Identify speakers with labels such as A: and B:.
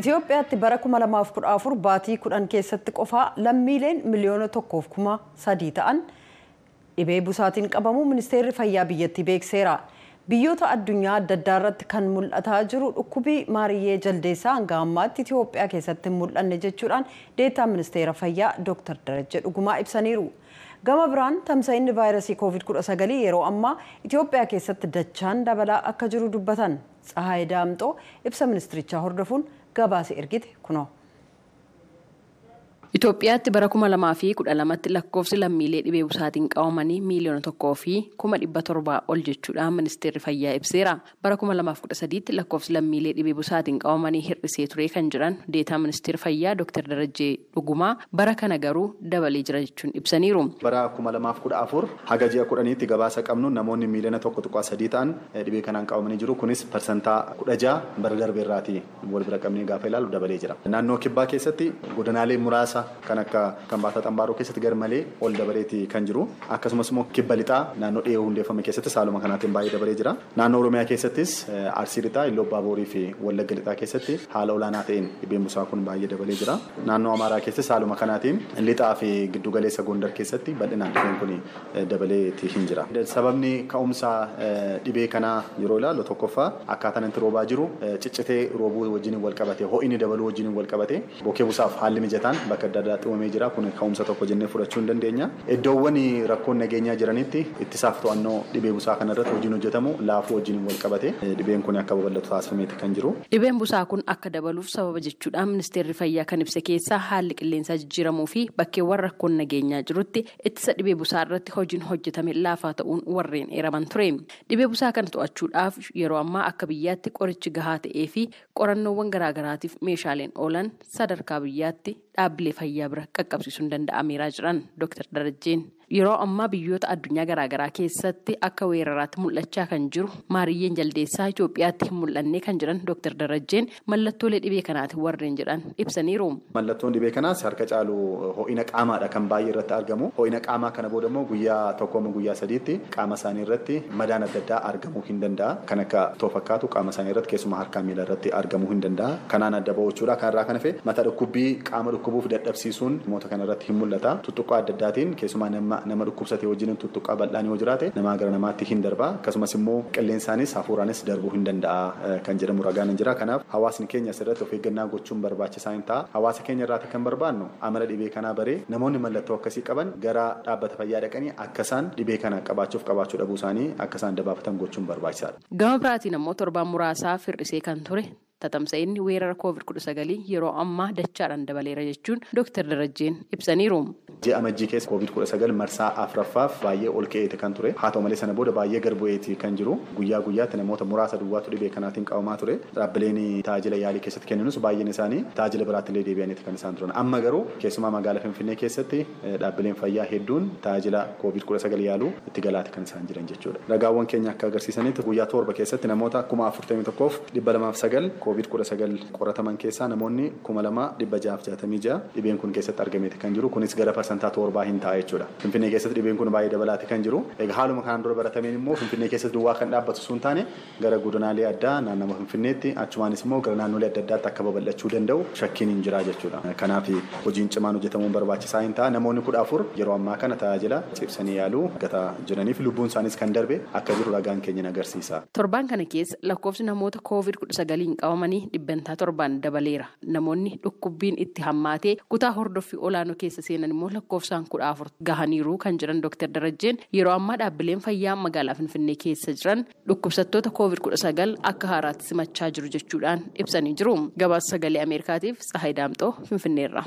A: Itoophiyaatti bara 2014 baatii kudhan keessatti qofaa lammiileen miliyoona tokkoof kuma sadii ta'an dhibee busaatiin qabamu ministeerri fayyaa biyyattii beekseera. Biyyoota addunyaa adda addaa irratti kan mul'ataa jiru dhukkubii maariyyee jaldeessaa hanga ammaatti Itoophiyaa keessatti hin mul'anne jechuudhaan deetaa ministeera fayyaa Dr. Darajje Dhugumaa ibsaniiru. Gama biraan tamsa'inni vaayirasii COVID-19 yeroo ammaa Itoophiyaa keessatti dachaan dabalaa akka jiru dubbatan. Tsahaayii Daamxoo ibsa ministirichaa hordofuun gabaase ergite kunoo.
B: Itoophiyaatti bara kuma lamaa fi kudha lamatti lakkoofsi lammiilee dhibee busaatiin qabamanii miiliyoona tokkoo fi kuma dhibba torbaa ol jechuudhaan ministeerri fayyaa ibseera. Bara kuma lamaaf kudha sadiitti lakkoofsi lammiilee dhibee busaatiin qabamanii hir'isee ture kan jiran deetaa ministeera fayyaa Dr. Darajjee Dhugumaa bara kana garuu dabalee jira jechuun ibsaniiru.
C: Bara kuma lamaaf kudha afur haga ji'a kudhaniitti gabaasa qabnu namoonni miiliyoona tokko tuqaa sadii ta'an dhibee kanaan qabamanii jiru. Kunis parsantaa kudha ja'a bara darbeerraatii wal bira qabnee gaafa ilaalu dabalee jira. Naannoo kibbaa keessatti godinaalee muraasa kan akka Kambaataa Xambaaroo keessatti garmalee ol dabaleeti kan jiru. Akkasumas immoo kibba lixaa naannoo dhiyoo hundeeffame keessatti saaluma kanaatiin baay'ee dabalee jira. Naannoo Oromiyaa keessattis Arsii lixaa Illoo Baaborii fi Wallagga lixaa keessatti haala olaanaa ta'een dhibeen busaa kun baay'ee dabalee jira. Naannoo Amaaraa keessatti saaluma kanaatiin lixaa fi giddugaleessa Gondar keessatti bal'inaan dhibeen kun dabaleeti hin jira. Sababni ka'umsa dhibee kanaa yeroo ilaallu tokkoffaa akkaataan itti roobaa jiru ciccitee roobuu wajjin wal qabate ho'inni dabaluu wajjin wal qabate bokee busaaf haalli mijataan bakka adda addaatti uumamee jira kun ka'umsa tokko jennee fudhachuu hin dandeenya iddoowwan rakkoon nageenyaa jiranitti ittisaaf to'annoo dhibee busaa kana irratti hojiin hojjetamu laafuu wajjin wal qabate dhibeen kun akka babal'atu taasifameeti kan jiru.
B: Dhibeen busaa kun akka dabaluuf sababa jechuudhaan ministeerri fayyaa kan ibse keessaa haalli qilleensaa jijjiiramuu fi bakkeewwan rakkoon nageenyaa jirutti ittisa dhibee busaa irratti hojiin hojjetame laafaa ta'uun warreen eeraman ture. Dhibee busaa kana to'achuudhaaf yeroo ammaa akka biyyaatti qorichi gahaa ta'ee fi qorannoowwan garaagaraatiif meeshaaleen oolan sadarkaa biyyaatti dhaabbilee fayyaa bira qaqqabsiisuun danda'ameeraa jiran Dr. Darajjeen. Yeroo ammaa biyyoota addunyaa garaagaraa keessatti akka weeraraatti mul'achaa kan jiru maariyyeen jaldeessaa Itoophiyaatti hin mul'anne kan jiran Dr. Darajjeen mallattoolee dhibee kanaati warreen jedhan ibsaniiru.
C: Mallattoon dhibee kanaas harka caalu ho'ina qaamaadha kan baay'ee irratti argamu. Ho'ina qaamaa kana booda immoo guyyaa tokkooma guyyaa sadiitti qaama isaanii irratti madaan adda addaa argamuu hin danda'a. Kan akka too fakkaatu qaama isaanii irratti keessumaa harkaa miila irratti argamuu hin danda'a. Kanaan adda bahuudhaan kanarraa kan hafe mata dhukkubbii qaama dhukkubuuf dadhabsiisuun namoota kana irratti hin mul'ata. Tuttuqqaa adda addaatiin keessumaa nama nama dhukkubsatee wajjin tuttuqqaa bal'aan yoo jiraate namaa gara namaatti hin darba akkasumas immoo qilleensaanis hafuuraanis darbuu hin danda'a kan jedhamu ragaan hin jira kanaaf hawaasni keenya asirratti of eeggannaa gochuun barbaachisaa hin ta'a hawaasa keenya irraati kan barbaannu amala dhibee kanaa baree namoonni mallattoo akkasii qaban gara dhaabbata fayyaa dhaqanii akka isaan dhibee kana qabaachuuf qabaachuu dhabuu isaanii akka isaan dabaafatan gochuun barbaachisaadha.
B: Gama biraatiin ammoo torbaan muraasaa firrisee kan ture tatamsa'inni weerara COVID-19 yeroo ammaa dachaadhaan dabaleera jechuun Dr. Darajjeen ibsaniiru.
C: Ji'a amajjii keessa COVID-19 marsaa afuraffaaf baay'ee ol ka'eeti kan ture. Haa ta'u malee sana booda baay'ee gad bu'eeti kan jiru. Guyyaa guyyaatti namoota muraasa duwwaatu dhibee kanaatiin qabamaa ture. Dhaabbileen tajaajila yaalii keessatti kennanus baay'een isaanii tajaajila biraatti illee deebi'aniiti kan isaan turan. Amma garuu keessumaa magaalaa Finfinnee keessatti dhaabbileen fayyaa hedduun tajaajila COVID-19 yaaluu itti galaati kan isaan jiran jechuudha. Ragaawwan keenya akka agarsiisanitti guyyaa torba keessatti namoota kuma afurtamii tokkoof dhibba lamaaf sagal COVID-19 qorataman keessaa namoonni kuma lama dhibba jaaf jaatamii ja'a dhibeen kun keessatti argameeti kan jiru kunis gara parsantaa torbaa hin ta'a jechuudha. Finfinnee keessatti dhibeen kun baay'ee dabalaati kan jiru. Egaa haaluma kanaan dura baratameen immoo Finfinnee keessatti duwwaa kan dhaabbatu sun taane gara godinaalee addaa naannoo Finfinneetti achumaanis immoo gara naannolee adda addaatti akka babal'achuu danda'u shakkiin hin jira jechuudha. Kanaaf hojiin cimaan hojjetamuun barbaachisaa hin ta'a. Namoonni kudha afur yeroo ammaa kana tajaajila cibsanii yaaluu gataa jiraniif lubbuun isaaniis kan darbe akka jiru ragaan keenya agarsiisa.
B: Torbaan kana keessa lakkoofsi namoota COVID-19 qabamanii dhibbantaa torbaan dabaleera. Namoonni dhukkubbiin itti hammaatee kutaa hordoffii olaanoo keessa seenan immoo lakkoofsaan kudha afur gahaniiru kan jiran Dr. Darajjeen yeroo ammaa dhaabbileen fayyaa magaalaa Finfinnee keessa jiran dhukkubsattoota COVID-19 akka haaraatti simachaa jiru jechuudhaan ibsanii jiru. Gabaasa sagalee Ameerikaatiif Tsahayi Daamxoo Finfinneerra.